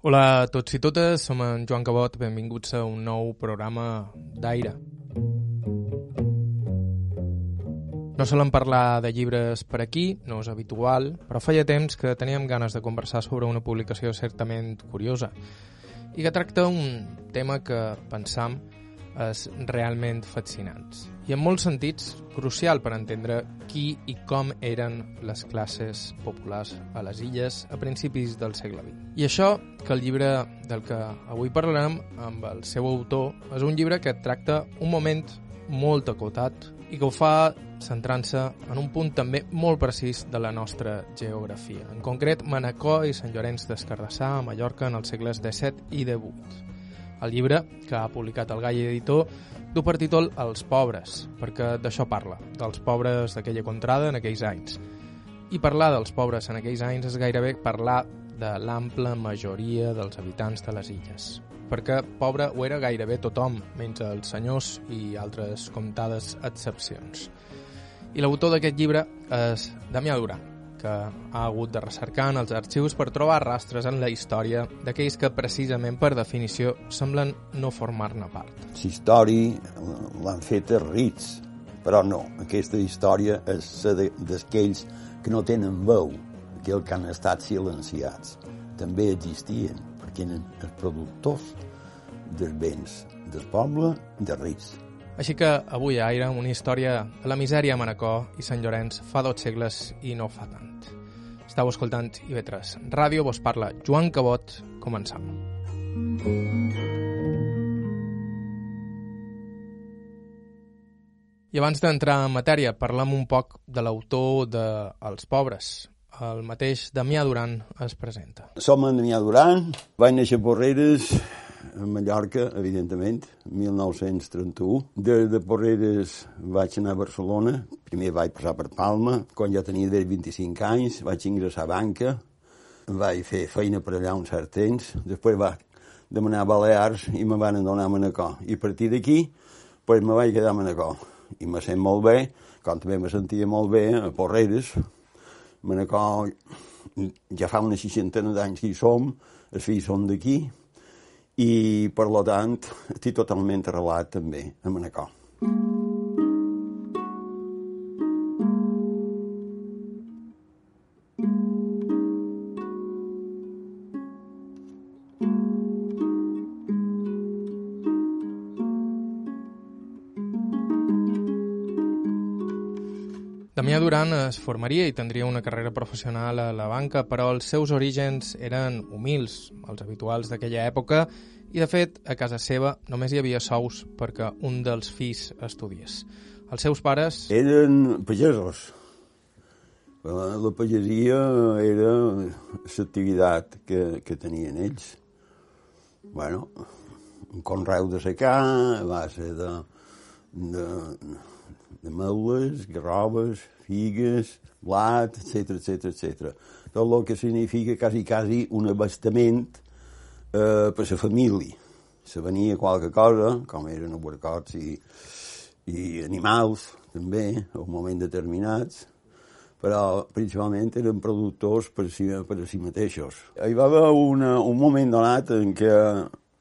Hola a tots i totes, som en Joan Cabot, benvinguts a un nou programa d'Aire. No solen parlar de llibres per aquí, no és habitual, però feia temps que teníem ganes de conversar sobre una publicació certament curiosa i que tracta un tema que pensam és realment fascinants i en molts sentits crucial per entendre qui i com eren les classes populars a les illes a principis del segle XX. I això que el llibre del que avui parlarem amb el seu autor és un llibre que tracta un moment molt acotat i que ho fa centrant-se en un punt també molt precís de la nostra geografia, en concret Manacor i Sant Llorenç d'Escardassà a Mallorca en els segles XVII i XVIII. El llibre, que ha publicat el Gall Editor, du per títol Els pobres, perquè d'això parla, dels pobres d'aquella contrada en aquells anys. I parlar dels pobres en aquells anys és gairebé parlar de l'ampla majoria dels habitants de les illes, perquè pobre ho era gairebé tothom, menys els senyors i altres comptades excepcions. I l'autor d'aquest llibre és Damià Duran, que ha hagut de recercar en els arxius per trobar rastres en la història d'aquells que precisament per definició semblen no formar-ne part. La història l'han fet els rits, però no, aquesta història és d'aquells que no tenen veu, aquells que han estat silenciats. També existien, perquè eren els productors dels béns del poble dels rits. Així que avui a Aire una història de la misèria a Manacor i Sant Llorenç fa dos segles i no fa tant. Estau escoltant IB3. Ràdio vos parla Joan Cabot. Començam. I abans d'entrar en matèria, parlem un poc de l'autor de Els pobres. El mateix Damià Duran es presenta. Som en Damià Duran, vaig néixer a Porreres, a Mallorca, evidentment, 1931. De, de Porreres vaig anar a Barcelona, primer vaig passar per Palma, quan ja tenia 25 anys, vaig ingressar a banca, vaig fer feina per allà un cert temps, després va demanar Balears i me van donar a Manacor. I a partir d'aquí, pues, me vaig quedar a Manacor. I me sent molt bé, com també me sentia molt bé a Porreres. Manacor ja fa una seixantena d'anys que hi som, els fills són d'aquí, i per lo tant estic totalment arrelat també a Manacor. Damià Duran es formaria i tindria una carrera professional a la banca, però els seus orígens eren humils, els habituals d'aquella època, i de fet, a casa seva només hi havia sous perquè un dels fills estudiés. Els seus pares... Eren pagesos. La pagesia era l'activitat que, que tenien ells. bueno, un conreu de secà, a base de, de, de meules, garrobes, figues, blat, etc etc etc. Tot el que significa quasi, quasi un abastament eh, per la família. Se venia qualque cosa, com eren abarcots i, i animals, també, a un moment determinats, però principalment eren productors per si, per si mateixos. Hi va haver una, un moment donat en què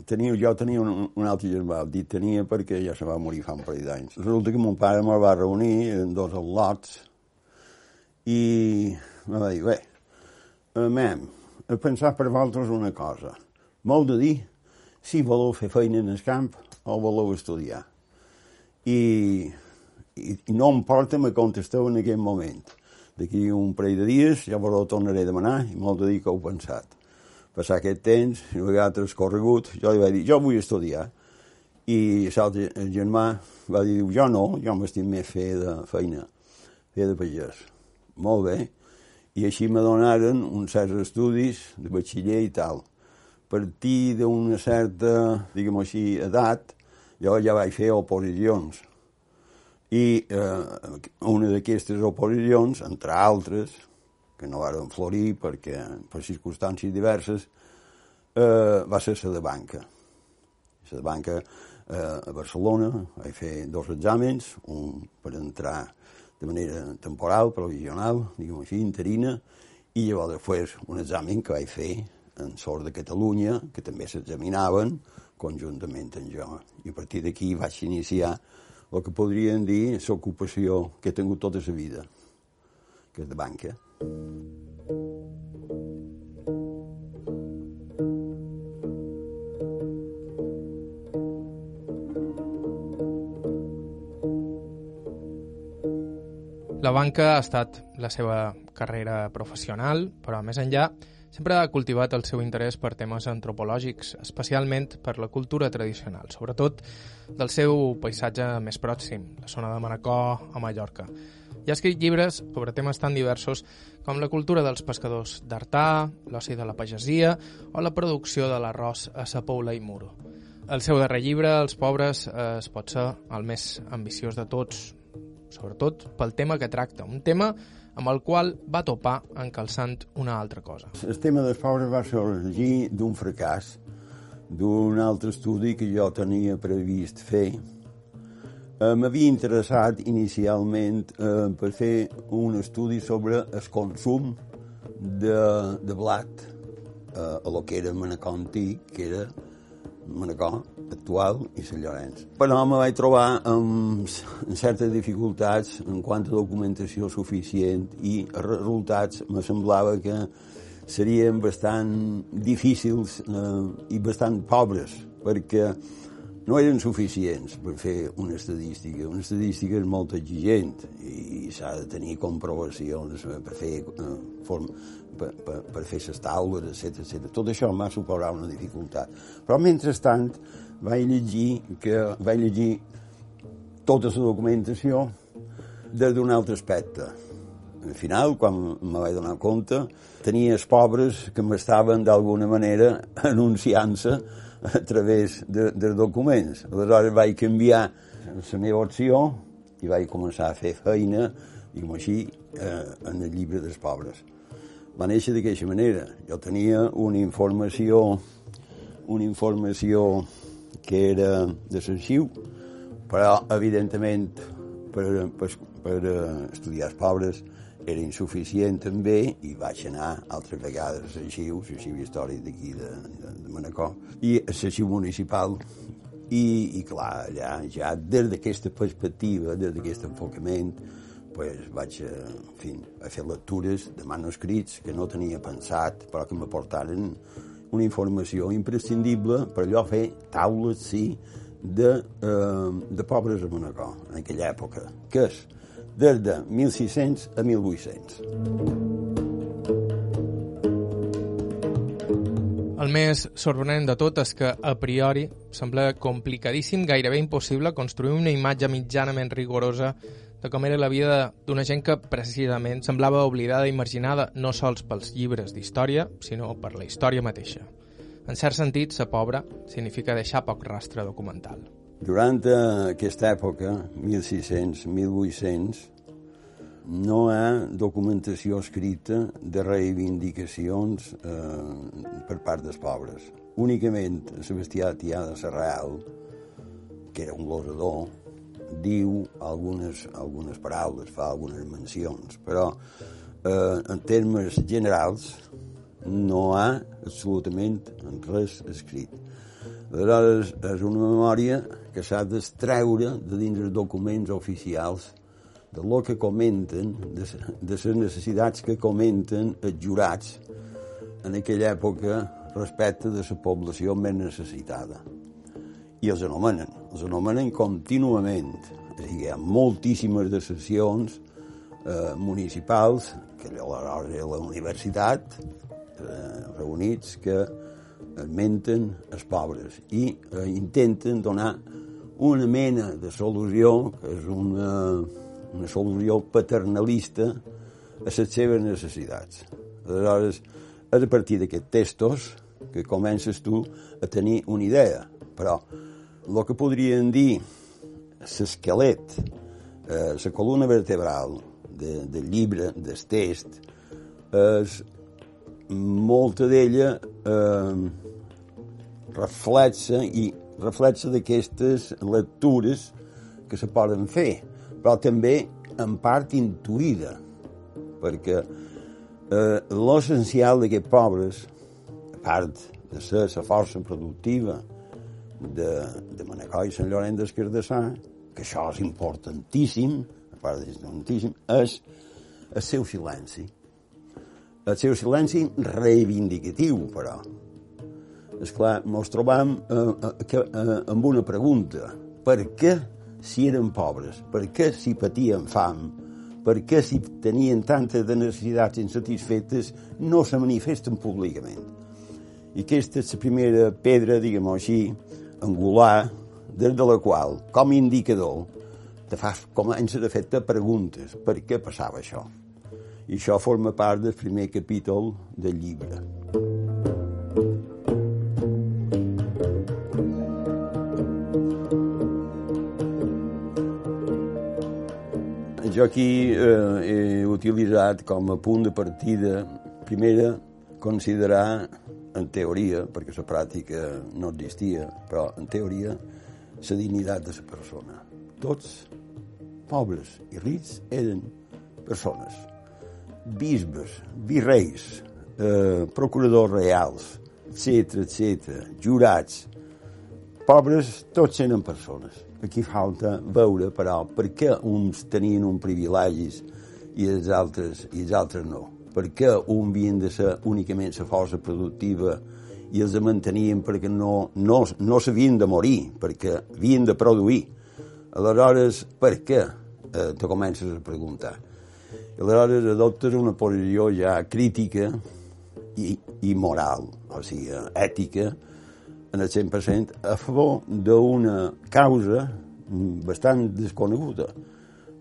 tenia, jo tenia un, un altre germà, dic tenia perquè ja se va morir fa un parell d'anys. Resulta que mon pare me'l va reunir en dos al·lots i va dir, bé, mem, he pensat per vosaltres una cosa. M'heu de dir si voleu fer feina en el camp o voleu estudiar. I, i, i no em porta, me contesteu en aquell moment. D'aquí un parell de dies ja vos ho tornaré a demanar i m'heu de dir que heu pensat passar aquest temps, una vegada transcorregut, jo li vaig dir, jo vull estudiar. I l'altre germà va dir, jo no, jo m'estic més fer de feina, fer de pagès. Molt bé. I així me donaren uns certs estudis de batxiller i tal. A partir d'una certa, diguem així, edat, jo ja vaig fer oposicions. I eh, una d'aquestes oposicions, entre altres, que no varen florir perquè, per circumstàncies diverses, eh, va ser la de banca. La de banca eh, a Barcelona, vaig fer dos exàmens, un per entrar de manera temporal, provisional, diguem així, interina, i llavors després un examen que vaig fer en sort de Catalunya, que també s'examinaven conjuntament amb jo. I a partir d'aquí vaig iniciar el que podrien dir l'ocupació que he tingut tota la vida, que és de banca. La banca ha estat la seva carrera professional, però més enllà sempre ha cultivat el seu interès per temes antropològics, especialment per la cultura tradicional, sobretot del seu paisatge més pròxim, la zona de Manacor a Mallorca. I ha escrit llibres sobre temes tan diversos com la cultura dels pescadors d'Artà, l'oci de la pagesia o la producció de l'arròs a Sa Poula i Muro. El seu darrer llibre, Els pobres, es pot ser el més ambiciós de tots, sobretot pel tema que tracta, un tema amb el qual va topar encalçant una altra cosa. El tema dels pobres va sorgir d'un fracàs, d'un altre estudi que jo tenia previst fer. Eh, M'havia interessat inicialment eh, per fer un estudi sobre el consum de, de blat eh, a lo que era Manacor antic, que era Manacor actual i Sant Llorenç. Però me vaig trobar amb, certes dificultats en quant a documentació suficient i els resultats me semblava que serien bastant difícils eh, i bastant pobres, perquè no eren suficients per fer una estadística. Una estadística és molt exigent i s'ha de tenir comprovacions per fer, eh, form, per, per, per fer les taules, etc etc. Tot això m'ha suposat una dificultat. Però, mentrestant, vaig llegir, que, vaig llegir tota la documentació des d'un altre aspecte. Al final, quan me vaig donar compte, tenia els pobres que m'estaven d'alguna manera anunciant-se a través de, dels documents. Aleshores vaig canviar la meva opció i vaig començar a fer feina, diguem així, eh, en el llibre dels pobres. Va néixer d'aquesta manera. Jo tenia una informació, una informació que era de l'arxiu, però, evidentment, per, per, per estudiar els pobres era insuficient també i vaig anar altres vegades a l'arxiu, l'arxiu històric d'aquí de, de, de Manacor, i a l'arxiu municipal. I, i clar, allà ja des d'aquesta perspectiva, des d'aquest enfocament, pues, vaig a, en fi, a fer lectures de manuscrits que no tenia pensat, però que m'aportaren una informació imprescindible per allò fer taules, sí, de, eh, de pobres a Manacor, en aquella època, que és des de 1600 a 1800. El més sorprenent de tot és que, a priori, sembla complicadíssim, gairebé impossible, construir una imatge mitjanament rigorosa de com era la vida d'una gent que, precisament, semblava oblidada i marginada no sols pels llibres d'història, sinó per la història mateixa. En cert sentit, ser pobre significa deixar poc rastre documental. Durant aquesta època, 1600-1800, no hi ha documentació escrita de reivindicacions eh, per part dels pobres. Únicament Sebastià Tià de Serral, que era un glosador, diu algunes, algunes paraules, fa algunes mencions, però eh, en termes generals no ha absolutament res escrit. Aleshores, és una memòria que s'ha d'extreure de dins els documents oficials de lo que comenten, de, de les necessitats que comenten els jurats en aquella època respecte de la població més necessitada. I els anomenen, els anomenen contínuament. És dir, hi ha moltíssimes de sessions eh, municipals, que aleshores era la universitat, eh, reunits, que menten els pobres i eh, intenten donar una mena de solució, que és una, una solució paternalista a les seves necessitats. Aleshores, és a partir d'aquests textos que comences tu a tenir una idea, però el que podrien dir l'esquelet, eh, la columna vertebral de, del llibre, del text, és molta d'ella eh, reflexa i reflexa d'aquestes lectures que se poden fer, però també en part intuïda, perquè eh, l'essencial d'aquests pobres, a part de ser la força productiva de, de Manacor i Sant Llorenç d'Esquerdassà, que això és importantíssim, a part d'importantíssim, és el seu silenci. El seu silenci reivindicatiu, però. És clar, ens trobam eh, eh, eh, amb una pregunta. Per què, si eren pobres, per què si patien fam, per què si tenien tantes de necessitats insatisfetes, no se manifesten públicament? I aquesta és la primera pedra, diguem-ho així, angular, des de la qual, com a indicador, te fas, comences a fer-te preguntes per què passava això. I això forma part del primer capítol del llibre. Jo aquí eh, he utilitzat com a punt de partida, primera, considerar en teoria, perquè la pràctica no existia, però en teoria, la dignitat de la persona. Tots, pobres i rics, eren persones. Bisbes, virreis, eh, procuradors reals, etc etc, jurats, pobres, tots eren persones. Aquí falta veure, però, per què uns tenien un privilegis i els altres, i els altres no per què un havien de ser únicament la força productiva i els mantenien perquè no, no, no s'havien de morir, perquè havien de produir. Aleshores, per què? Eh, te comences a preguntar. Aleshores adoptes una posició ja crítica i, i moral, o sigui, ètica, en el 100%, a favor d'una causa bastant desconeguda.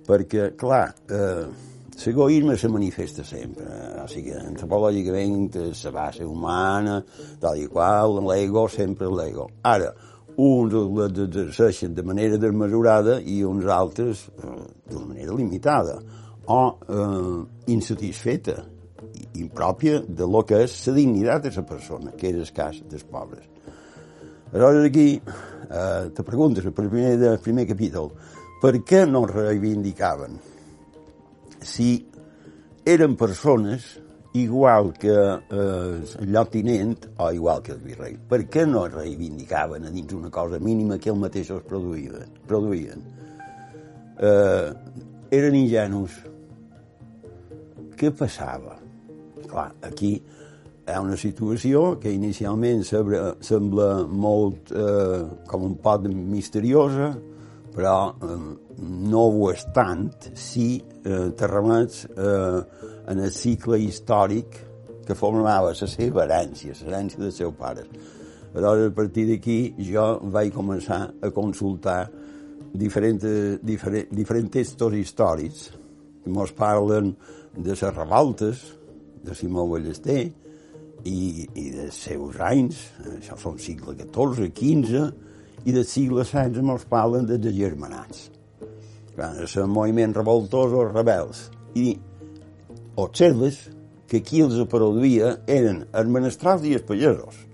Perquè, clar, eh, L'egoisme se manifesta sempre, o sigui, antropològicament la base humana, tal i qual, l'ego sempre l'ego. Ara, uns l'exerceixen de manera desmesurada i uns altres eh, d'una manera limitada o eh, insatisfeta, impròpia de lo que és la dignitat de la persona, que és el cas dels pobres. Aleshores aquí eh, te preguntes, el primer, el primer capítol, per què no reivindicaven si eren persones igual que eh, el lloctinent o igual que el virrei. Per què no reivindicaven a dins una cosa mínima que ells mateixos produïen? produïen? Eh, eren ingenus. Què passava? Clar, aquí hi ha una situació que inicialment sembla, sembla molt eh, com un pot misteriosa, però eh, no ho és tant si eh, te remets eh, en el cicle històric que formava la seva herència, l'herència dels seus pares. Aleshores, a partir d'aquí, jo vaig començar a consultar diferents, diferents, diferents textos històrics que ens parlen de les revoltes de Simó Ballester i, i dels seus anys, això són segle XIV, XV, i del segle XVI ens parlen dels germanats són moviments revoltosos rebels. I observes que qui els produïa eren els menestrals i els pagesos.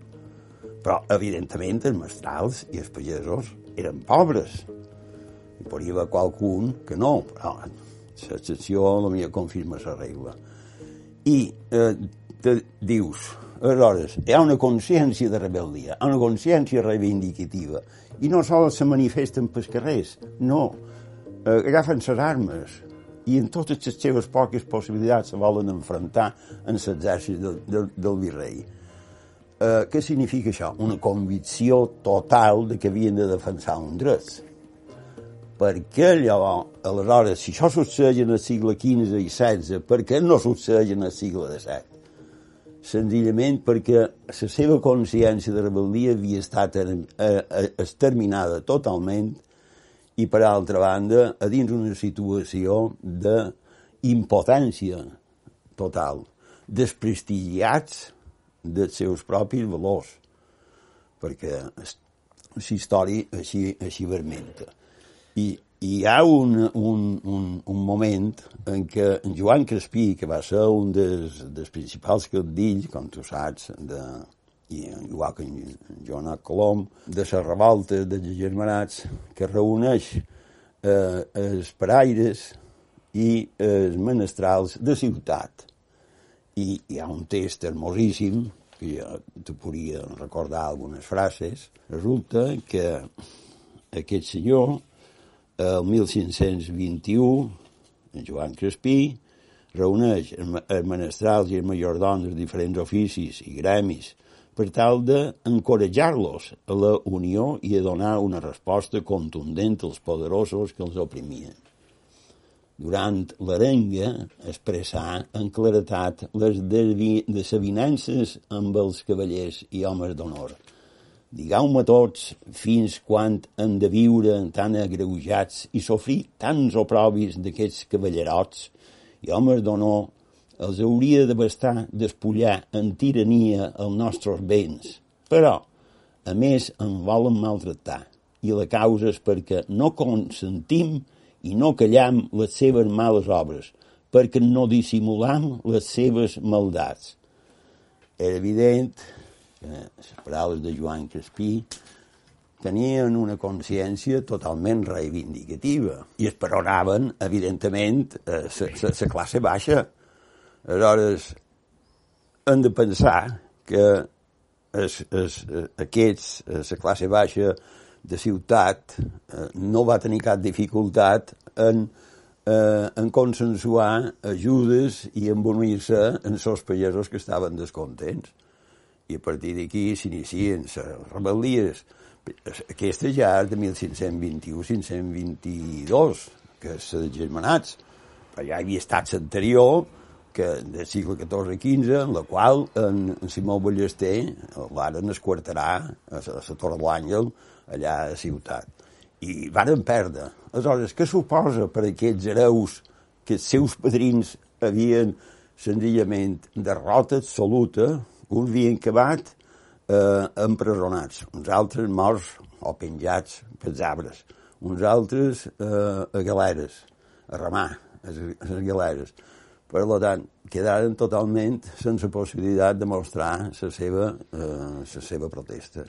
Però, evidentment, els menestrals i els pagesos eren pobres. Hi podria haver qualcun que no, però l'excepció la mia confirma la regla. I eh, te dius, aleshores, hi ha una consciència de rebel·lia, una consciència reivindicativa, i no sols se manifesten pels carrers, no, agafen les armes i en totes les seves poques possibilitats se volen enfrontar en l'exèrcit del, del, del virrei. Eh, què significa això? Una convicció total de que havien de defensar un dret. què llavors, aleshores, si això succeeix en el segle XV i XVI, per què no succeeix en el segle XVII? Senzillament perquè la seva consciència de rebel·lia havia estat eh, eh, exterminada totalment i per altra banda a dins una situació d'impotència total, desprestigiats dels seus propis valors, perquè la història així, així vermenta. I, i hi ha un, un, un, un moment en què en Joan Crespí, que va ser un dels, dels principals caudills, com tu saps, de, i igual que en Colom, de la revolta dels germanats que reuneix eh, els paraires i els menestrals de ciutat. I hi ha un text hermosíssim, que jo te podria recordar algunes frases. Resulta que aquest senyor, el 1521, en Joan Crespí, reuneix els menestrals i els majordoms dels diferents oficis i gremis per tal d'encoratjar-los a la unió i a donar una resposta contundent als poderosos que els oprimien. Durant l'arenga expressar en claretat les desavinences amb els cavallers i homes d'honor. Digueu-me tots fins quan han de viure tan agreujats i sofrir tants oprobis d'aquests cavallerots i homes d'honor els hauria de bastar despullar en tirania els nostres béns. Però, a més, en volen maltractar. I la causa és perquè no consentim i no callam les seves males obres, perquè no dissimulam les seves maldats. Era evident que les paraules de Joan Crespí tenien una consciència totalment reivindicativa i esperonaven, evidentment, la classe baixa. Aleshores, hem de pensar que es, es, aquests, la classe baixa de ciutat, eh, no va tenir cap dificultat en, eh, en consensuar ajudes i embonir-se en els pagesos que estaven descontents. I a partir d'aquí s'inicien les rebel·lies aquesta ja és de 1521-1522, que és de Germanats, ja hi havia estat l'anterior, que del segle XIV-XV, en la qual en, en Simó Ballester l'aren esquartarà a la, a la Torre de l'Àngel, allà a la ciutat. I varen perdre. Aleshores, què suposa per aquests hereus que els seus padrins havien senzillament derrota absoluta, uns havien acabat eh, empresonats, uns altres morts o penjats pels arbres, uns altres eh, a galeres, a remar, a les galeres. Per tant, quedaren totalment sense possibilitat de mostrar la seva, eh, la seva protesta.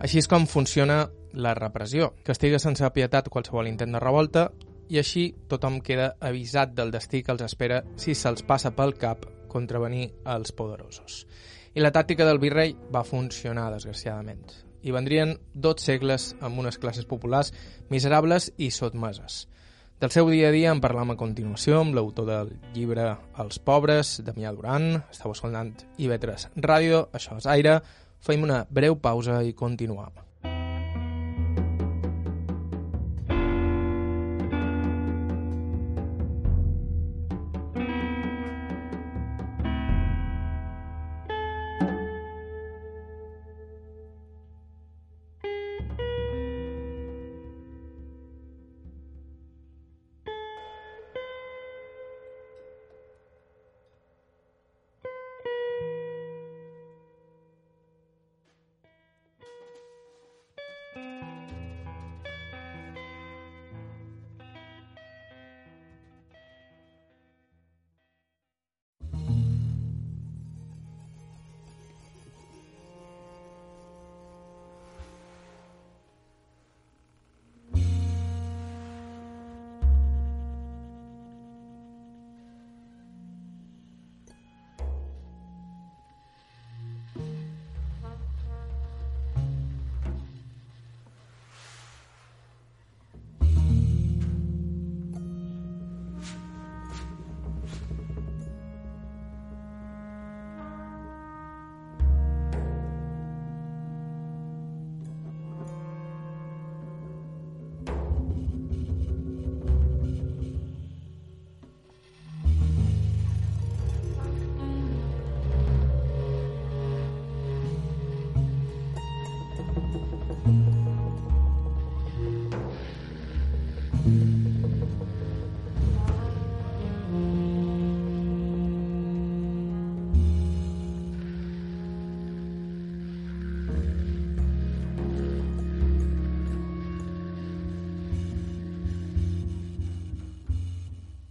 Així és com funciona la repressió. Castiga sense pietat qualsevol intent de revolta i així tothom queda avisat del destí que els espera si se'ls passa pel cap contravenir els poderosos. I la tàctica del virrei va funcionar, desgraciadament. I vendrien dos segles amb unes classes populars miserables i sotmeses. Del seu dia a dia en parlam a continuació amb l'autor del llibre Els pobres, Damià Duran. Estau escoltant IB3 Ràdio, això és Aire, Fem una breu pausa i continuem.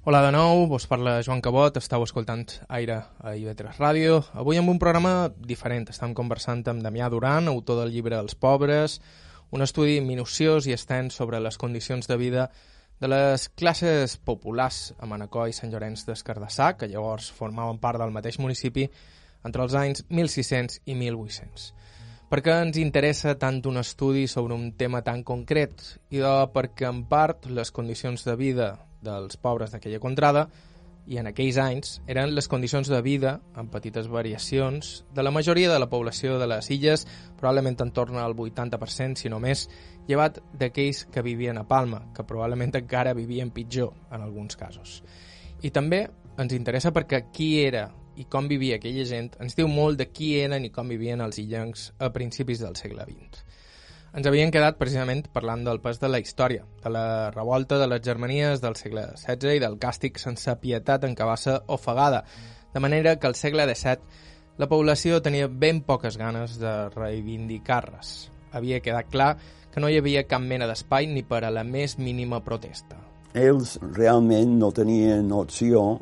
Hola de nou, vos parla Joan Cabot, estàu escoltant Aire a IB3 Ràdio. Avui amb un programa diferent. Estem conversant amb Damià Duran, autor del llibre Els pobres, un estudi minuciós i extens sobre les condicions de vida de les classes populars a Manacor i Sant Llorenç d'Escardassà, que llavors formaven part del mateix municipi entre els anys 1600 i 1800. Per què ens interessa tant un estudi sobre un tema tan concret? I de perquè, en part, les condicions de vida dels pobres d'aquella contrada i en aquells anys eren les condicions de vida, amb petites variacions, de la majoria de la població de les illes, probablement en torn al 80%, si no més, llevat d'aquells que vivien a Palma, que probablement encara vivien pitjor en alguns casos. I també ens interessa perquè qui era i com vivia aquella gent ens diu molt de qui eren i com vivien els illencs a principis del segle XX ens havien quedat precisament parlant del pes de la història, de la revolta de les germanies del segle XVI i del càstig sense pietat en ser ofegada, de manera que al segle XVII la població tenia ben poques ganes de reivindicar-les. Havia quedat clar que no hi havia cap mena d'espai ni per a la més mínima protesta. Ells realment no tenien opció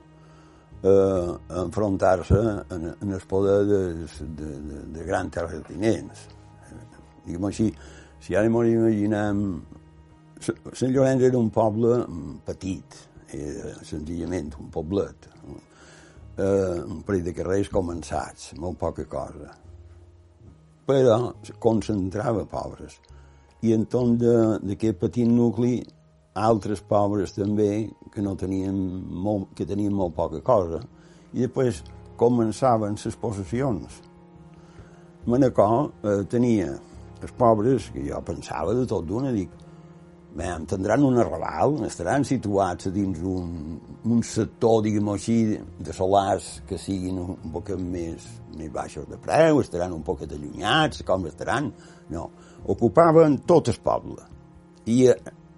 eh, enfrontar-se en, en el poder de, de, de, de grans terratinents. Diguem així, si ara ens imaginem... Sant Llorenç era un poble petit, era senzillament un poblet, eh, un parell de carrers començats, molt poca cosa. Però concentrava pobres. I entorn d'aquest petit nucli, altres pobres també, que no tenien molt, que tenien molt poca cosa. I després començaven les possessions. Manacor eh, tenia els pobres, que jo pensava de tot d'una, dic, bé, tindran un arrabal, estaran situats dins un, un sector, diguem així, de solars que siguin un, poc més, més baixos de preu, estaran un poc allunyats, com estaran? No, ocupaven tot el poble. I,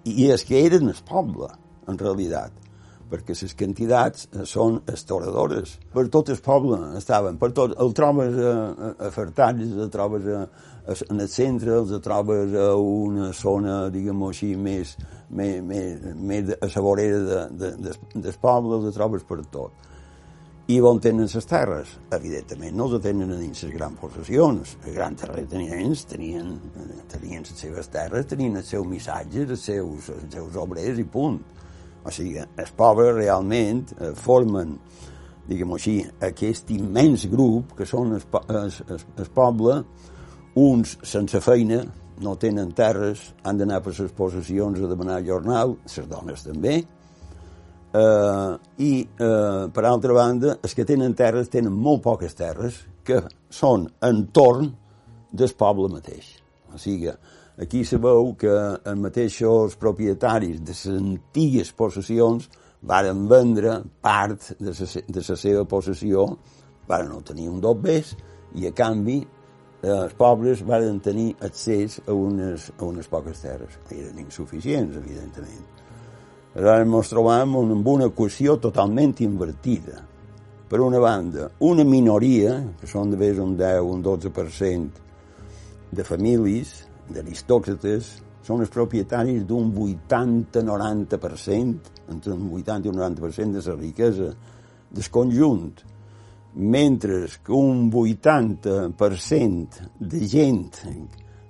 i és que eren el poble, en realitat perquè les quantitats són estoradores. Per tot el poble estaven, per tot, el trobes a, a, a Fertalles, el trobes a, en el centre els trobes a una zona, diguem així, més, més, més, més a la vorera de, de, de, del poble, els trobes per tot. I on tenen les terres? Evidentment no els tenen dins les grans possessions. Els grans terratinents tenien, tenien les seves terres, tenien els seus missatges, els seus, els seus obrers i punt. O sigui, els pobres realment eh, formen, diguem així, aquest immens grup que són el, el, el, el poble uns sense feina, no tenen terres, han d'anar per les possessions a demanar jornal, les dones també, eh, i eh, per altra banda, els que tenen terres tenen molt poques terres que són entorn del poble mateix. O sigui, aquí se veu que els mateixos propietaris de les antigues possessions varen vendre part de la, de la seva possessió, varen obtenir un més, i a canvi els pobres van tenir accés a unes, a unes poques terres, que eren insuficients, evidentment. Aleshores ens trobam amb una equació totalment invertida. Per una banda, una minoria, que són de més un 10, un 12% de famílies, d'aristòcrates, són els propietaris d'un 80-90%, entre un 80 i un 90% de la riquesa del conjunt mentre que un 80% de gent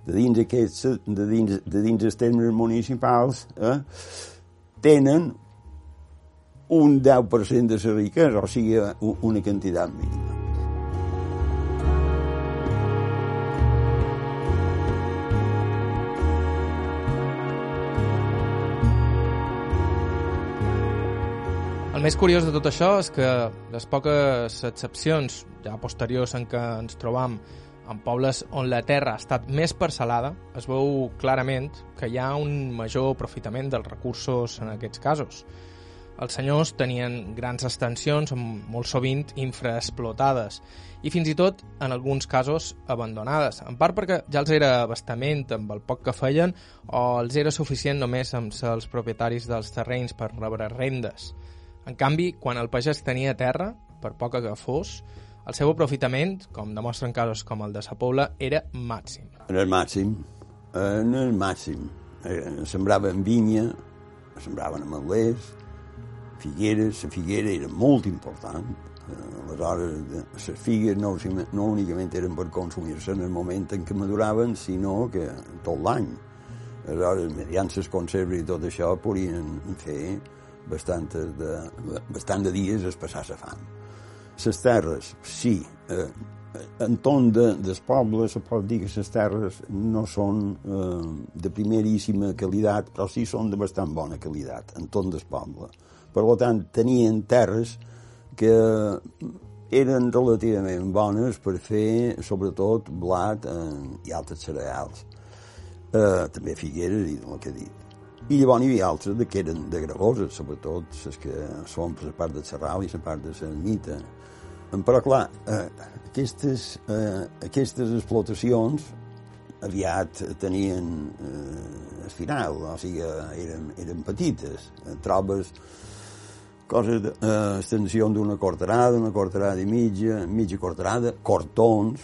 de dins, aquests, de dins, de dins els termes municipals eh, tenen un 10% de la riquesa, o sigui, una quantitat mínima. El més curiós de tot això és que les poques excepcions ja posteriors en què ens trobam en pobles on la terra ha estat més parcel·lada, es veu clarament que hi ha un major aprofitament dels recursos en aquests casos. Els senyors tenien grans extensions, molt sovint infraexplotades, i fins i tot, en alguns casos, abandonades, en part perquè ja els era bastament amb el poc que feien o els era suficient només amb ser els propietaris dels terrenys per rebre rendes. En canvi, quan el pagès tenia terra, per poca que fos, el seu aprofitament, com demostren casos com el de Sa Pobla, era màxim. Era el màxim, era el màxim. Eh, sembraven vinya, sembraven ametlers, Figueres, la figuera era molt important, eh, aleshores les figues no, no únicament eren per consumir-se en el moment en què maduraven, sinó que tot l'any. Aleshores, mediant les conserves i tot això, podien fer bastant de, bastant de dies es passar la fam. Les terres, sí, eh, en ton de, del poble se pot dir que les terres no són eh, de primeríssima qualitat, però sí són de bastant bona qualitat, en ton del poble. Per tant, tenien terres que eren relativament bones per fer, sobretot, blat eh, i altres cereals. Eh, també figueres i el que he dit. I llavors hi havia altres que eren de gravoses, sobretot les que són per la part de Serral i la part de la Mita. Però, clar, eh, aquestes, eh, aquestes explotacions aviat tenien eh, el final, o sigui, eren, eren petites. Trobes coses d'extensió eh, d'una quarterada, una quarterada i mitja, mitja quarterada, cortons,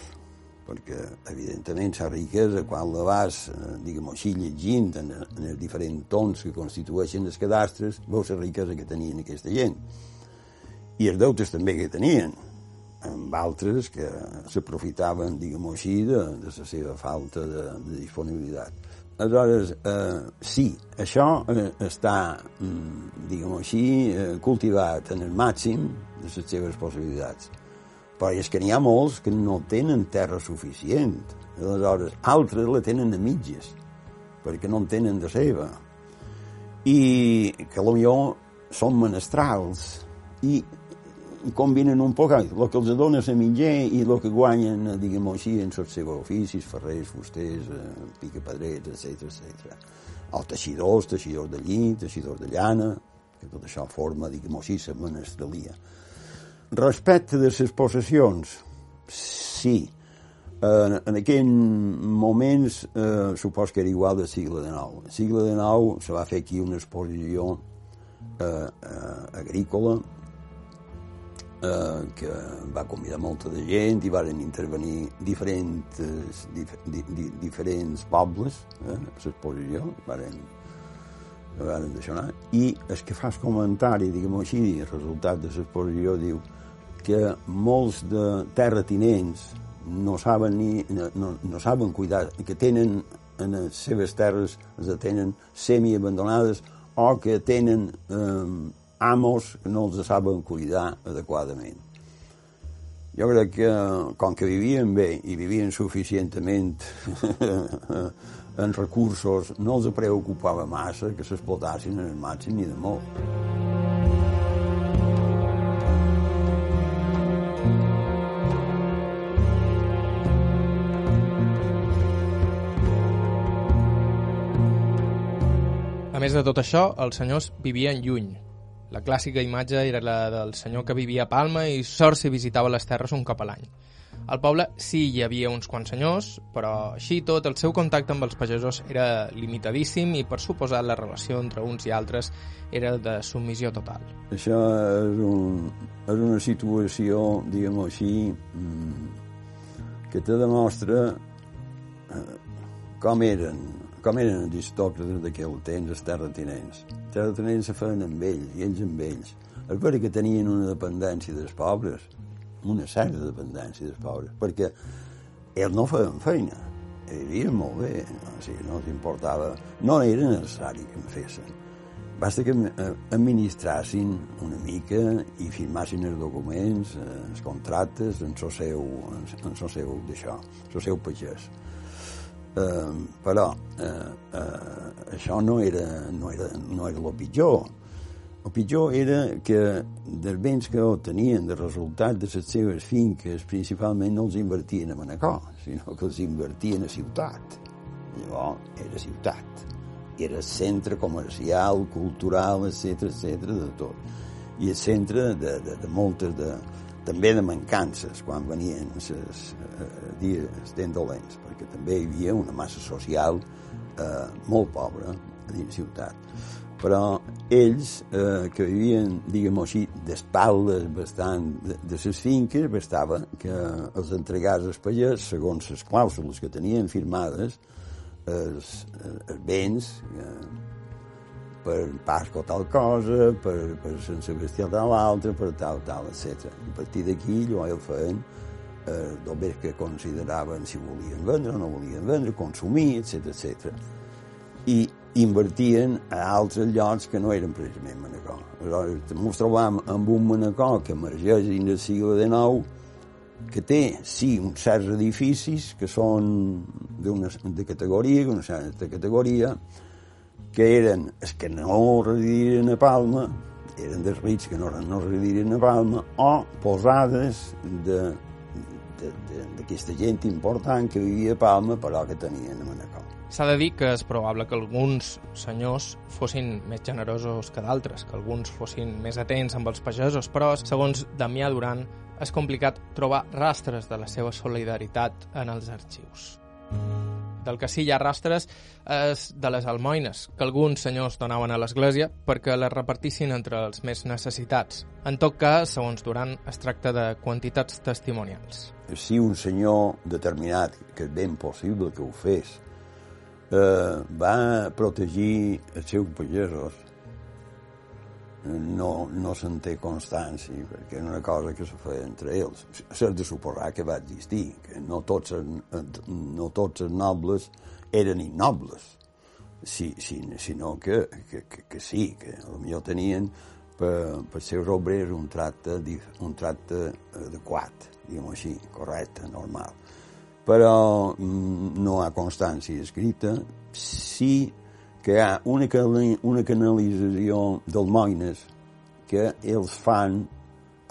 perquè, evidentment, la riquesa, quan la vas, eh, diguem així, llegint en, en els diferents tons que constitueixen els cadastres, veus la riquesa que tenien aquesta gent. I els deutes també que tenien amb altres que s'aprofitaven, diguem-ho així, de, de la seva falta de, de disponibilitat. Aleshores, eh, sí, això eh, està, mm, diguem-ho així, eh, cultivat en el màxim de les seves possibilitats. Però és que n'hi ha molts que no tenen terra suficient. Aleshores, altres la tenen a mitges, perquè no en tenen de seva. I que potser són menestrals i combinen un poc el que els dona a menjar i el que guanyen, diguem-ho així, en els seus oficis, ferrers, fusters, picapedrets, etc etc. O teixidors, teixidors de llit, teixidors de llana, que tot això forma, diguem-ho així, la menestralia. Respecte de les possessions, sí. Eh, en aquells moments eh, supos que era igual del segle XIX. El segle XIX se va fer aquí una exposició eh, eh, agrícola eh, que va convidar molta de gent i varen intervenir diferents, dif, di, di, diferents pobles eh, a l'exposició, varen, varen deixar anar. I el que fas comentari, diguem-ho així, el resultat de l'exposició diu que molts de terratinents no saben ni, no, no saben cuidar, que tenen en les seves terres, les tenen semi-abandonades o que tenen eh, amos que no els saben cuidar adequadament. Jo crec que, com que vivien bé i vivien suficientment en recursos, no els preocupava massa que s'explotassin el màxim ni de molt. De tot això, els senyors vivien lluny, la clàssica imatge era la del senyor que vivia a Palma i sort si visitava les terres un cop a l'any. Al poble sí hi havia uns quants senyors, però així tot el seu contacte amb els pagesos era limitadíssim i per suposar la relació entre uns i altres era de submissió total. Això és, un, és una situació, diguem-ho així, mm, que te demostra eh, com eren com eren aristòcrates d'aquell temps, els terratinents. Els terratinents se feien amb ells, i ells amb ells. És vera que tenien una dependència dels pobres, una certa dependència dels pobres, perquè ells no feien feina, vivien molt bé, no, o sigui, no els importava, no era necessari que en fessin. Basta que eh, administrassin una mica i firmassin els documents, eh, els contractes en el seu, en el seu d'això, el seu pagès. Eh, però eh, eh, això no era, no, era, no era el pitjor. El pitjor era que dels béns que obtenien de resultat de les seves finques principalment no els invertien a Manacor, sinó que els invertien a ciutat. Llavors era ciutat. Era centre comercial, cultural, etc etc de tot. I el centre de, de, de moltes de, també de mancances quan venien els eh, dies ben dolents, perquè també hi havia una massa social eh, molt pobra a dins ciutat. Però ells, eh, que vivien, diguem-ho així, d'espaldes bastant de, de les finques, bastava que els entregars als pagès, segons les clàusules que tenien firmades, els, els béns, eh, per Pasco tal cosa, per, per Sant Sebastià tal altra, per tal, tal, etc. A partir d'aquí, allò el feien eh, del bé que consideraven si volien vendre o no volien vendre, consumir, etc etc. I invertien a altres llocs que no eren precisament Manacor. Aleshores, ens trobam amb un Manacor que emergeix dins del segle XIX, que té, sí, uns certs edificis que són de categoria, una certa categoria, que eren els que no residirien a Palma, eren dels rics que no, no residirien a Palma, o posades de d'aquesta gent important que vivia a Palma però que tenien a Manacor. S'ha de dir que és probable que alguns senyors fossin més generosos que d'altres, que alguns fossin més atents amb els pagesos, però, segons Damià Duran, és complicat trobar rastres de la seva solidaritat en els arxius. Del que sí hi ha rastres és de les almoines, que alguns senyors donaven a l'església perquè les repartissin entre els més necessitats. En tot cas, segons Duran, es tracta de quantitats testimonials. Si un senyor determinat, que és ben possible que ho fes, eh, va protegir els seus pagesos, no, no se'n té constància, perquè era una cosa que se feia entre ells. S'ha de suposar que va existir, que no tots, no tots els nobles eren innobles, si, si, sinó que, que, que, que sí, que potser tenien per, per seus obrers un tracte, un tracte adequat, diguem així, correcte, normal. Però mm, no ha constància escrita, sí que hi ha una, una canalització d'almoines que ells fan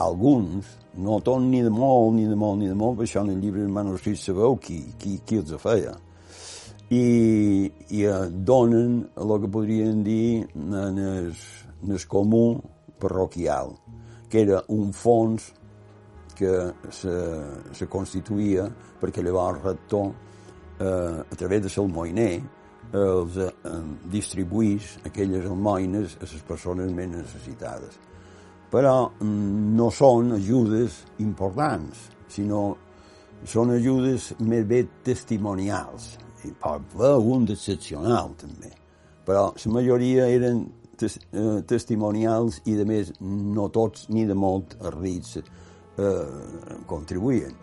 alguns, no tot ni de molt, ni de molt, ni de molt, per això en el llibre de manuscrits sabeu qui, qui, qui els feia. I, i eh, donen el que podrien dir en el, en el comú parroquial, que era un fons que se, se constituïa perquè llavors el rector, eh, a través de l'almoiner, els eh, distribuís aquelles almoines a les persones més necessitades. Però mm, no són ajudes importants, sinó són ajudes més bé testimonials. I pot haver un d'excepcional, també. Però la majoria eren tes, eh, testimonials i, de més, no tots ni de molt els eh, contribuïen.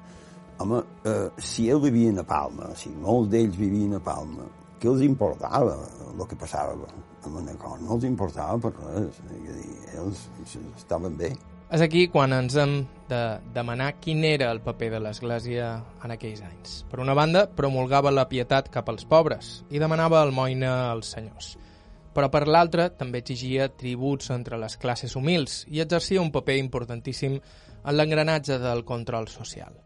Home, eh, si ells vivien a Palma, si molts d'ells vivien a Palma, què els importava el que passava amb Manacor? No els importava per res. Dir, ells estaven bé. És aquí quan ens hem de demanar quin era el paper de l'Església en aquells anys. Per una banda, promulgava la pietat cap als pobres i demanava almoina als senyors. Però per l'altra, també exigia tributs entre les classes humils i exercia un paper importantíssim en l'engranatge del control social.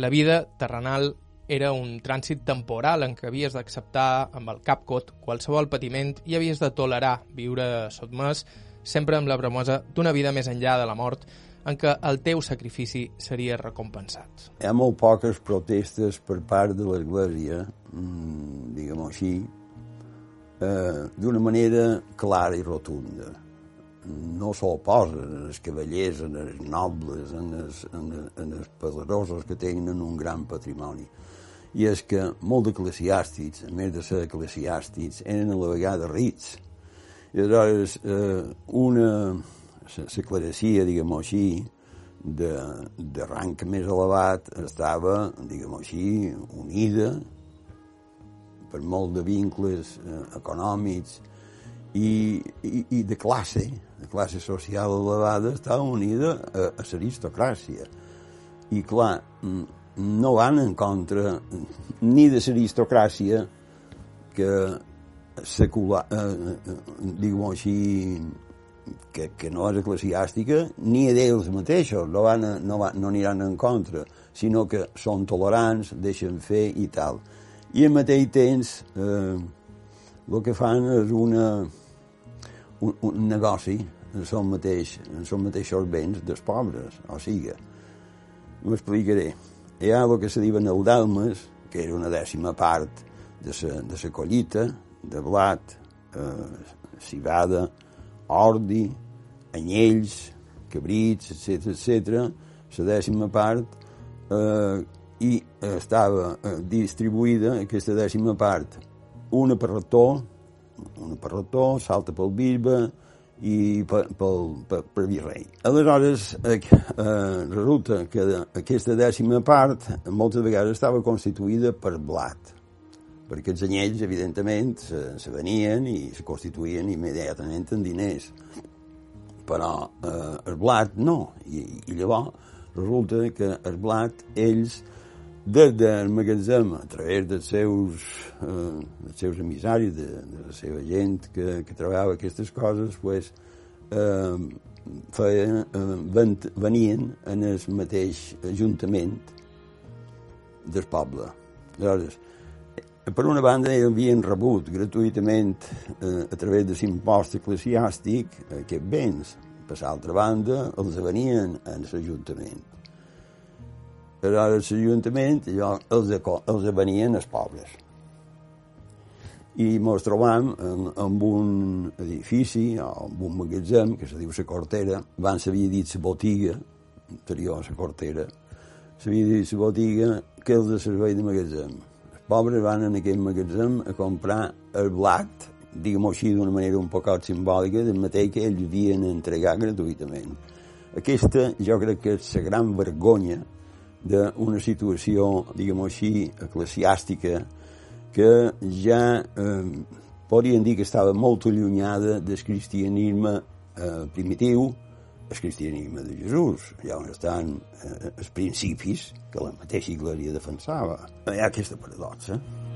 La vida terrenal era un trànsit temporal en què havies d'acceptar amb el cap cot qualsevol patiment i havies de tolerar viure sotmès sempre amb la bremosa d'una vida més enllà de la mort en què el teu sacrifici seria recompensat. Hi ha molt poques protestes per part de l'Església, mmm, diguem-ho així, eh, d'una manera clara i rotunda. No s'oposen els cavallers, en els nobles, en els, en, en els poderosos que tenen un gran patrimoni i és que molts eclesiàstics, a més de ser eclesiàstics, eren a la vegada rics. I aleshores, eh, una s'eclarecia, diguem-ho així, de, de rang més elevat estava, diguem-ho així, unida per molt de vincles eh, econòmics i, i, i de classe, de classe social elevada, estava unida a, a l'aristocràcia. I clar, mm, no van en contra ni de l'aristocràcia que secular, eh, eh, digue així, que, que no és eclesiàstica, ni d'ells mateixos, no, van, no, van, no aniran en contra, sinó que són tolerants, deixen fer i tal. I al mateix temps eh, el que fan és una, un, un negoci en son, mateix, en son mateixos béns dels pobres, o sigui, m'explicaré hi ha el que se diuen eudalmes, que era una dècima part de la de sa collita, de blat, eh, cibada, ordi, anyells, cabrits, etc etc. la dècima part, eh, i estava eh, distribuïda aquesta dècima part, una per rector, un parrotó, salta pel bisbe i pel, pel, per virrei. Aleshores, eh, resulta que aquesta dècima part moltes vegades estava constituïda per blat, perquè els anyells, evidentment, se, se venien i se constituïen immediatament en diners. Però eh, el blat no, i, i llavors resulta que el blat ells des del magatzem, a través dels seus, eh, dels seus emissaris, de, de la seva gent que, que treballava aquestes coses, pues, eh, feien, eh, ven, venien en el mateix ajuntament del poble. Aleshores, per una banda, havien rebut gratuïtament eh, a través de l'impost eclesiàstic aquests béns. Per l'altra banda, els venien en l'Ajuntament aleshores l'Ajuntament els, els venien els pobres. I ens trobam en, en un edifici, en un magatzem, que se diu la Cortera, abans s'havia dit la botiga, anterior a la Cortera, s'havia dit la botiga que els de servei de magatzem. Els pobres van en aquest magatzem a comprar el blat, diguem-ho així d'una manera un poc simbòlica, del mateix que ells havien entregat gratuïtament. Aquesta jo crec que és la gran vergonya d'una situació, diguem-ho així, eclesiàstica, que ja eh, podríem dir que estava molt allunyada del cristianisme eh, primitiu, el cristianisme de Jesús, allà on estan eh, els principis que la mateixa Iglesia defensava. Hi ha aquesta paradoxa. Eh?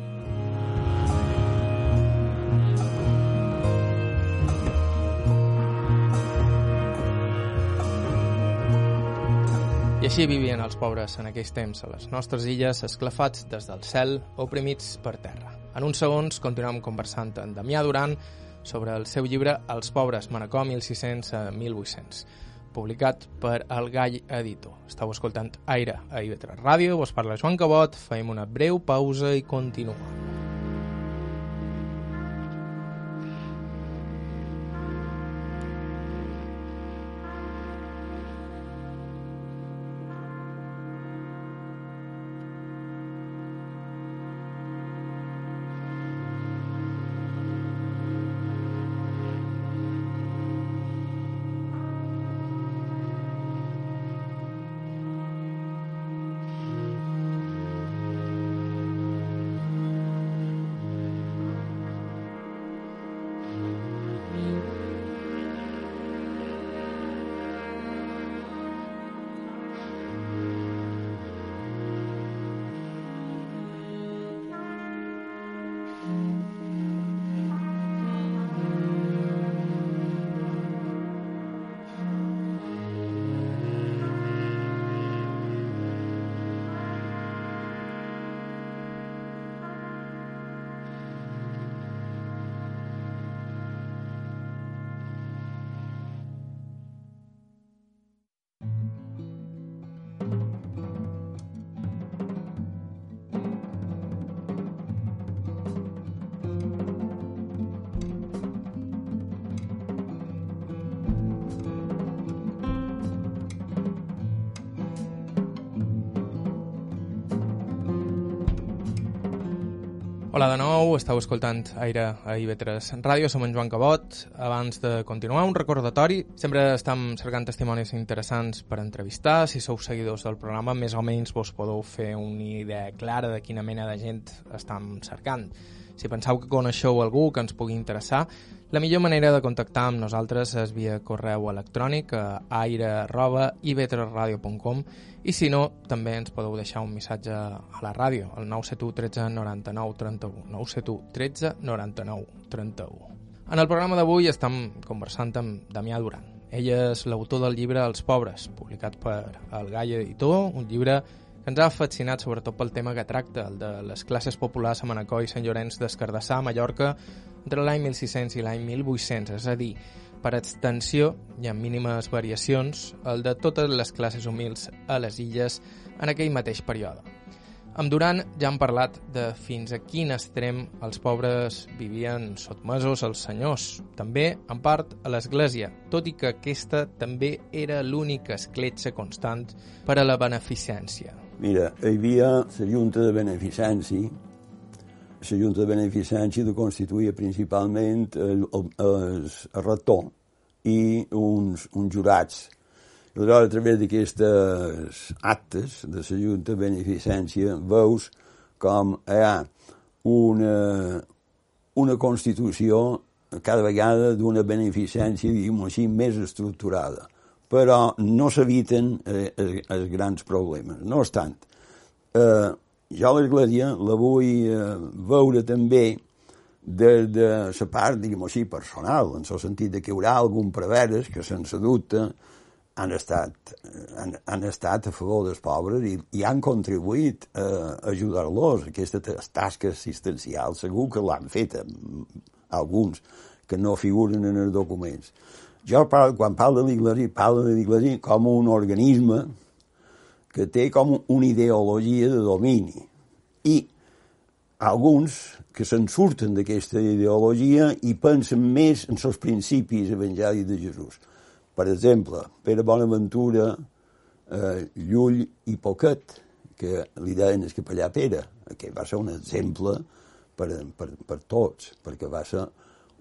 Així vivien els pobres en aquells temps a les nostres illes, esclafats des del cel, oprimits per terra. En uns segons continuem conversant amb Damià Duran sobre el seu llibre Els pobres, Manacor 1600 a 1800, publicat per El Gall Editor. Estau escoltant Aire a IB3 Ràdio, vos parla Joan Cabot, fem una breu pausa i continuem. Hola de nou, estàu escoltant Aire a IB3 Ràdio, som en Joan Cabot. Abans de continuar, un recordatori. Sempre estem cercant testimonis interessants per entrevistar. Si sou seguidors del programa, més o menys vos podeu fer una idea clara de quina mena de gent estem cercant. Si penseu que coneixeu algú que ens pugui interessar, la millor manera de contactar amb nosaltres és via correu electrònic a aire.ivetresradio.com i si no, també ens podeu deixar un missatge a la ràdio, al 971 13 99 31. 971 13 99 31. En el programa d'avui estem conversant amb Damià Duran. Ell és l'autor del llibre Els pobres, publicat per el Gall Editor, un llibre que ens ha fascinat sobretot pel tema que tracta, el de les classes populars a Manacor i Sant Llorenç d'Escardassà, a Mallorca, entre l'any 1600 i l'any 1800, és a dir, per extensió i amb mínimes variacions, el de totes les classes humils a les illes en aquell mateix període. Amb Duran ja hem parlat de fins a quin extrem els pobres vivien sotmesos als senyors, també, en part, a l'Església, tot i que aquesta també era l'única escletxa constant per a la beneficència. Mira, hi havia la Junta de Beneficència la Junta de Beneficència de constituïa principalment el, el, el, el rector i uns, uns jurats. Aleshores, a través d'aquestes actes de la Junta de Beneficència, veus com hi ha una, una Constitució cada vegada d'una beneficència, diguem així, més estructurada. Però no s'eviten eh, els, els grans problemes. No obstant, eh, jo l'Església la vull eh, veure també des de la part, diguem així, personal, en el sentit de que hi haurà algun preveres que, sense dubte, han estat, han, han estat a favor dels pobres i, i han contribuït a ajudar-los. Aquestes tasques assistencials segur que l'han fet alguns que no figuren en els documents. Jo, quan parlo de l'Iglesia, parlo de l'Iglesia com un organisme que té com una ideologia de domini. I alguns que se'n surten d'aquesta ideologia i pensen més en els principis evangèlics de Jesús. Per exemple, Pere Bonaventura, eh, Llull i Poquet, que li deien el capellà Pere, que va ser un exemple per, per, per tots, perquè va ser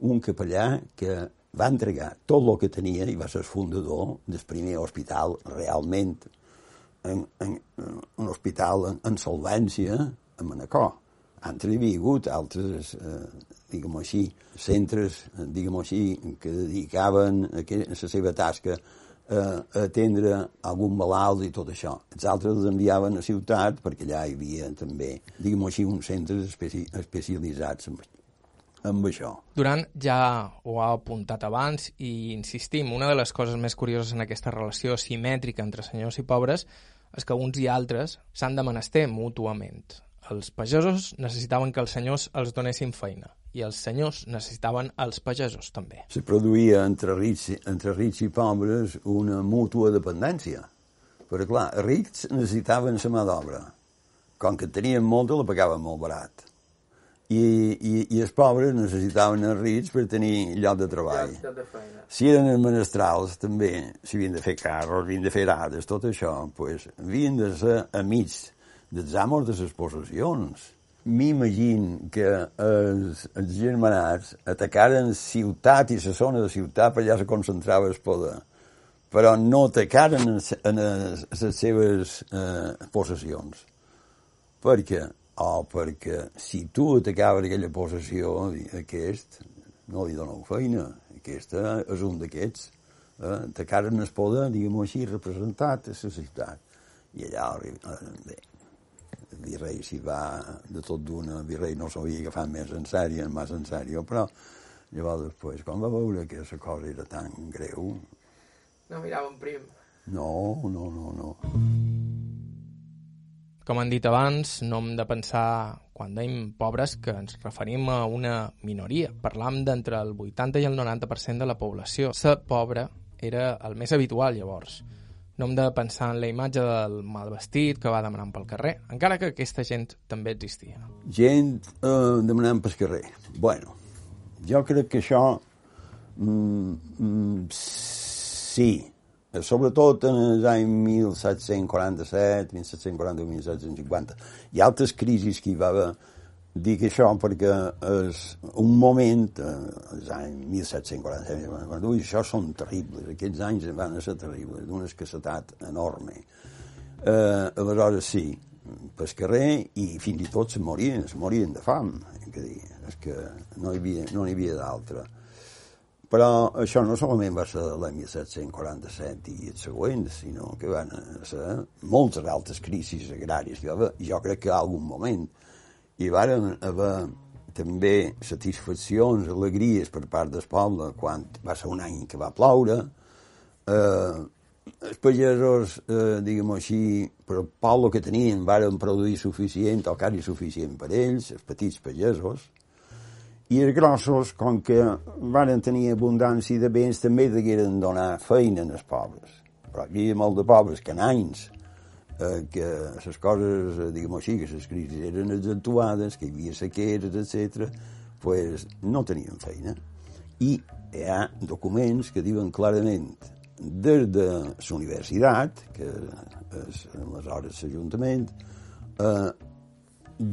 un capellà que va entregar tot el que tenia i va ser el fundador del primer hospital realment en, en, un hospital en, en solvència a Manacor. Havia hagut altres, eh, diguem així, centres, eh, diguem així, que dedicaven a, que, a la seva tasca eh, a atendre algun malalt i tot això. Els altres els enviaven a ciutat perquè allà hi havia també, diguem així, uns centres especi especialitzats amb això. Durant ja ho ha apuntat abans i insistim, una de les coses més curioses en aquesta relació simètrica entre senyors i pobres és que uns i altres s'han de menester mútuament. Els pagesos necessitaven que els senyors els donessin feina i els senyors necessitaven els pagesos també. Se produïa entre rics, entre rics i pobres una mútua dependència. Però clar, els rics necessitaven la mà d'obra. Com que tenien molta, la pagaven molt barat i, i, i els pobres necessitaven els rics per tenir lloc de treball. de si eren els menestrals, també, si havien de fer carros, havien de fer arades, tot això, pues, havien de ser amics dels amos de les possessions. M'imagino que els, els germanats atacaren ciutat i la zona de ciutat per allà se concentrava el poder, però no atacaren en, en les seves eh, possessions. Perquè o perquè si tu atacaves aquella possessió, aquest no li doneu feina, aquest és un d'aquests. Eh? Atacaren el poder, diguem-ho així, representat a la ciutat. I allà, eh, bé, el virrei s'hi va de tot d'una, el virrei no s'havia agafat més en sèrio, més en sèrio, però llavors després, quan va veure que la cosa era tan greu... No miraven prim. No, no, no, no. Com han dit abans, no hem de pensar, quan dèiem pobres, que ens referim a una minoria. Parlam d'entre el 80 i el 90% de la població. Ser pobre era el més habitual, llavors. No hem de pensar en la imatge del mal vestit que va demanant pel carrer, encara que aquesta gent també existia. Gent eh, demanant pel carrer. Bueno, jo crec que això... Mm, mm, sí, sobretot en els anys 1747, 1740, 1750. Hi ha altres crisis que hi va haver. Dic això perquè és un moment, eh, els anys 1747, i això són terribles, aquests anys van ser terribles, d'una escassetat enorme. Eh, aleshores, sí, pel carrer i fins i tot se morien, se morien de fam, és que no hi havia, no hi havia d'altra. Però això no solament va ser l'any 1747 i els següents, sinó que van ser moltes altres crisis agràries. Jo, jo crec que a algun moment hi van haver també satisfaccions, alegries per part del poble quan va ser un any que va ploure. Eh, els pagesos, eh, diguem així, per el poble que tenien, varen produir suficient o quasi suficient per ells, els petits pagesos, i els grossos, com que van tenir abundància de béns, també degueren donar feina als pobres. Però hi havia molt de pobres que en anys eh, que les coses, eh, diguem així, que les crisis eren exentuades, que hi havia sequeres, etc., pues, no tenien feina. I hi ha documents que diuen clarament des de la universitat, que és aleshores l'Ajuntament, eh,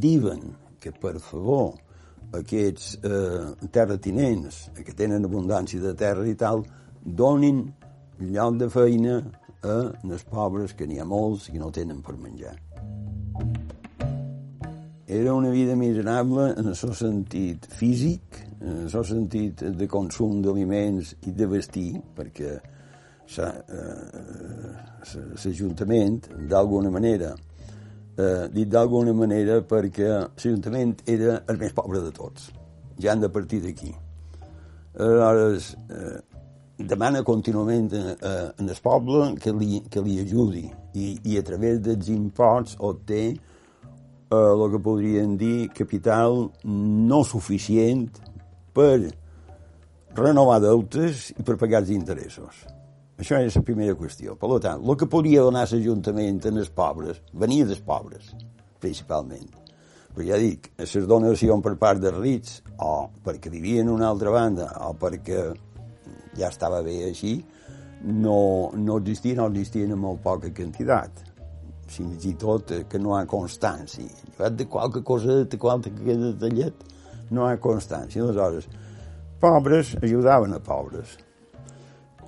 diuen que, per favor, aquests eh, terratinents que tenen abundància de terra i tal, donin lloc de feina a els pobres, que n'hi ha molts i no tenen per menjar. Era una vida miserable en el seu sentit físic, en el seu sentit de consum d'aliments i de vestir, perquè l'Ajuntament, eh, d'alguna manera, eh, dit d'alguna manera perquè l'Ajuntament era el més pobre de tots. Ja han de partir d'aquí. Aleshores, eh, demana contínuament eh, en el poble que li, que li ajudi i, i a través dels imposts obté eh, el que podríem dir capital no suficient per renovar deutes i per pagar els interessos. Això és la primera qüestió. Per tant, el que podria donar l'Ajuntament en els pobres venia dels pobres, principalment. Però ja dic, les donacions per part dels rics, o perquè vivien en una altra banda, o perquè ja estava bé així, no, no existien o existien en molt poca quantitat fins i tot eh, que no hi ha constància. Llevat de qualque cosa, de qualque detallet, no hi ha constància. Aleshores, pobres ajudaven a pobres.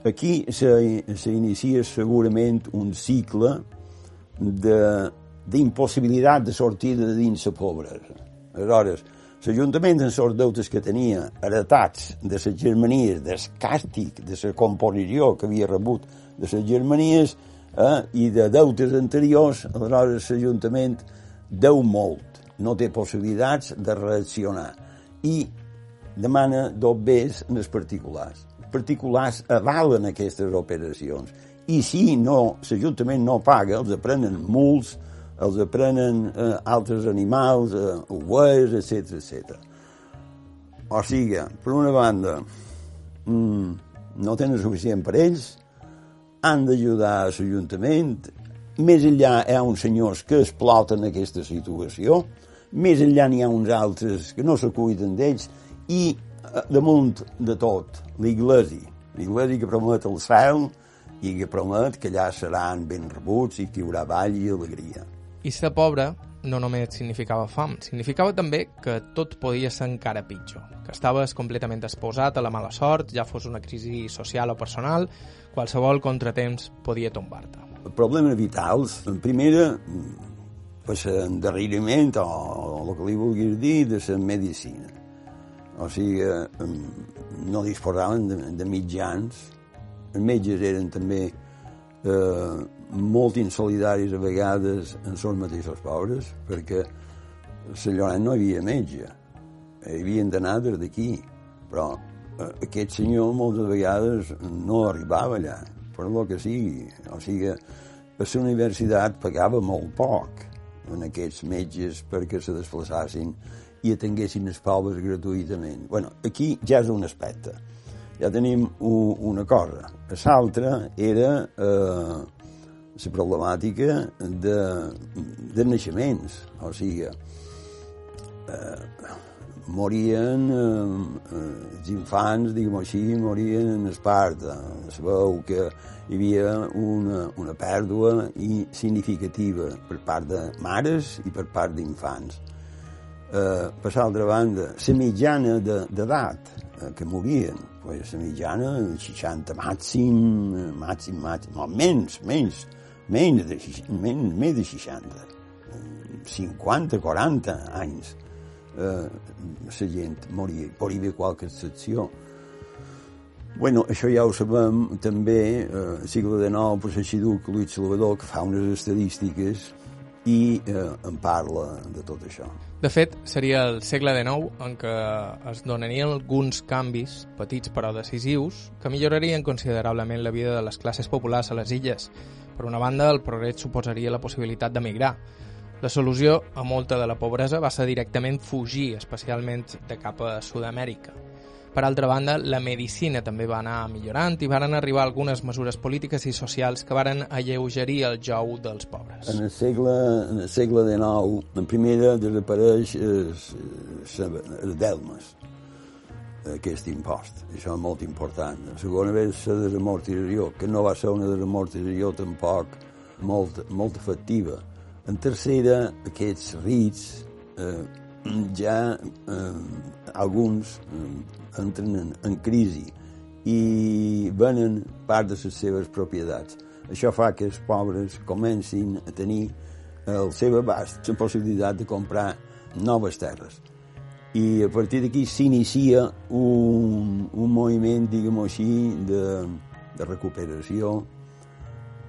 Aquí s'inicia segurament un cicle d'impossibilitat de, de sortir de dins la pobresa. Aleshores, l'Ajuntament en els deutes que tenia heretats de les germanies, del càstig, de la composició que havia rebut de les germanies, eh, i de deutes anteriors, aleshores l'Ajuntament deu molt, no té possibilitats de reaccionar i demana dobbers en els particulars. Particulars avalen aquestes operacions. I si no, l'Ajuntament no paga, els aprenen muls, els aprenen eh, altres animals, eh, ovelles, etc etc. O sigui, per una banda, mm, no tenen suficient per ells, han d'ajudar a l'Ajuntament, més enllà hi ha uns senyors que exploten aquesta situació, més enllà n'hi ha uns altres que no se cuiden d'ells, i damunt de tot, l'Iglesi, l'Iglesi que promet el cel i que promet que allà seran ben rebuts i que hi haurà ball i alegria. I ser pobre no només significava fam, significava també que tot podia ser encara pitjor, que estaves completament exposat a la mala sort, ja fos una crisi social o personal, qualsevol contratemps podia tombar-te. Problemes vitals, en primera, per l'endarreriment o, o el que li vulguis dir de la medicina. O sigui, no disposaven de, de mitjans, els metges eren també eh, molt insolidaris a vegades en els mateixos pobres, perquè a Llorenç no hi havia metge, hi havien d'anar des d'aquí, però aquest senyor moltes vegades no arribava allà, per lo que sigui. O sigui, a la universitat pagava molt poc en aquests metges perquè se desplaçassin i atenguessin els pobres gratuïtament. bueno, aquí ja és un aspecte. Ja tenim una cosa. L'altra era eh, la problemàtica de, de naixements. O sigui, eh, morien eh, els infants, diguem així, morien en Esparta. Es veu que hi havia una, una pèrdua significativa per part de mares i per part d'infants. Eh, per l'altra banda, la mitjana d'edat eh, que morien, pues, la mitjana 60 màxim, màxim, màxim, no, menys, menys, menys de, menys, menys de 60, 50, 40 anys eh, la gent moria. Pot haver qualque excepció. Bueno, això ja ho sabem també, eh, segle XIX, per l'arxiduc Luis Salvador, que fa unes estadístiques i eh, en parla de tot això. De fet, seria el segle XIX en què es donarien alguns canvis, petits però decisius, que millorarien considerablement la vida de les classes populars a les illes. Per una banda, el progrés suposaria la possibilitat d'emigrar, la solució a molta de la pobresa va ser directament fugir, especialment de cap a Sud-amèrica. Per altra banda, la medicina també va anar millorant i varen arribar algunes mesures polítiques i socials que varen alleugerir el jou dels pobres. En el segle, en el segle XIX, en primera desapareix el delmes, aquest impost. Això és molt important. La segona vez la desamortització, que no va ser una desamortització tampoc molt, molt efectiva en tercera, aquests rits eh, ja eh, alguns eh, entren en, en crisi i venen part de les seves propietats. Això fa que els pobres comencin a tenir al seu abast la possibilitat de comprar noves terres. I a partir d'aquí s'inicia un, un moviment, diguem-ho així, de, de recuperació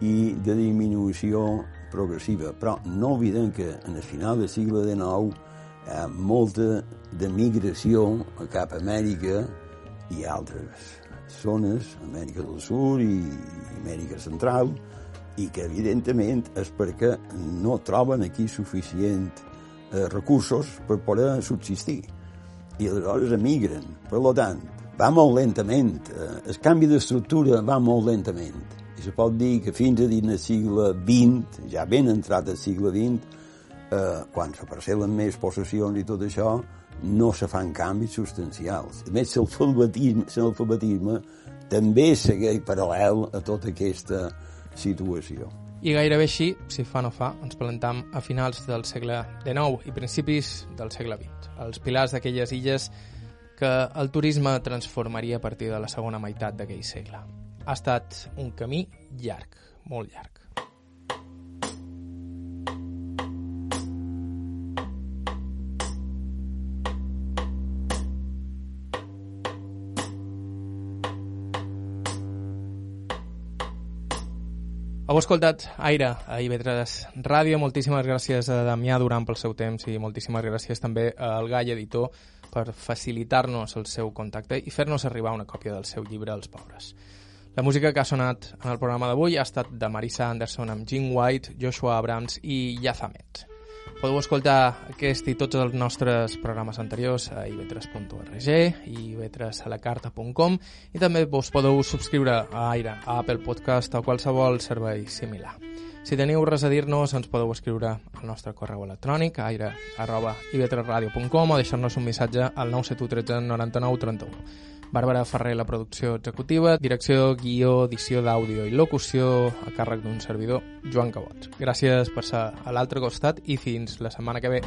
i de disminució progressiva. Però no oblidem que en el final del segle XIX ha molta de migració cap a Amèrica i altres zones, Amèrica del Sud i Amèrica Central, i que evidentment és perquè no troben aquí suficient eh, recursos per poder subsistir i aleshores emigren. Per tant, va molt lentament, eh, el canvi d'estructura va molt lentament i se pot dir que fins a dins del segle XX, ja ben entrat al segle XX, eh, quan se parcel·len més possessions i tot això, no se fan canvis substancials. A més, l'alfabetisme també segueix paral·lel a tota aquesta situació. I gairebé així, si fa no fa, ens plantam a finals del segle XIX i principis del segle XX, els pilars d'aquelles illes que el turisme transformaria a partir de la segona meitat d'aquell segle. Ha estat un camí llarg, molt llarg. Heu escoltat Aire a IB3 Ràdio. Moltíssimes gràcies a Damià Duran pel seu temps i moltíssimes gràcies també al Gai Editor per facilitar-nos el seu contacte i fer-nos arribar una còpia del seu llibre Els pobres. La música que ha sonat en el programa d'avui ha estat de Marisa Anderson amb Jim White, Joshua Abrams i Yazamet. Podeu escoltar aquest i tots els nostres programes anteriors a ib3.org i ib3alacarta.com i també us podeu subscriure a Aire, a Apple Podcast o qualsevol servei similar. Si teniu res a dir-nos, ens podeu escriure al nostre correu electrònic a aire arroba ib3radio.com o deixar-nos un missatge al 971 13 99 31. Bàrbara Ferrer, la producció executiva, direcció, guió, edició d'àudio i locució a càrrec d'un servidor, Joan Cabot. Gràcies per ser a l'altre costat i fins la setmana que ve.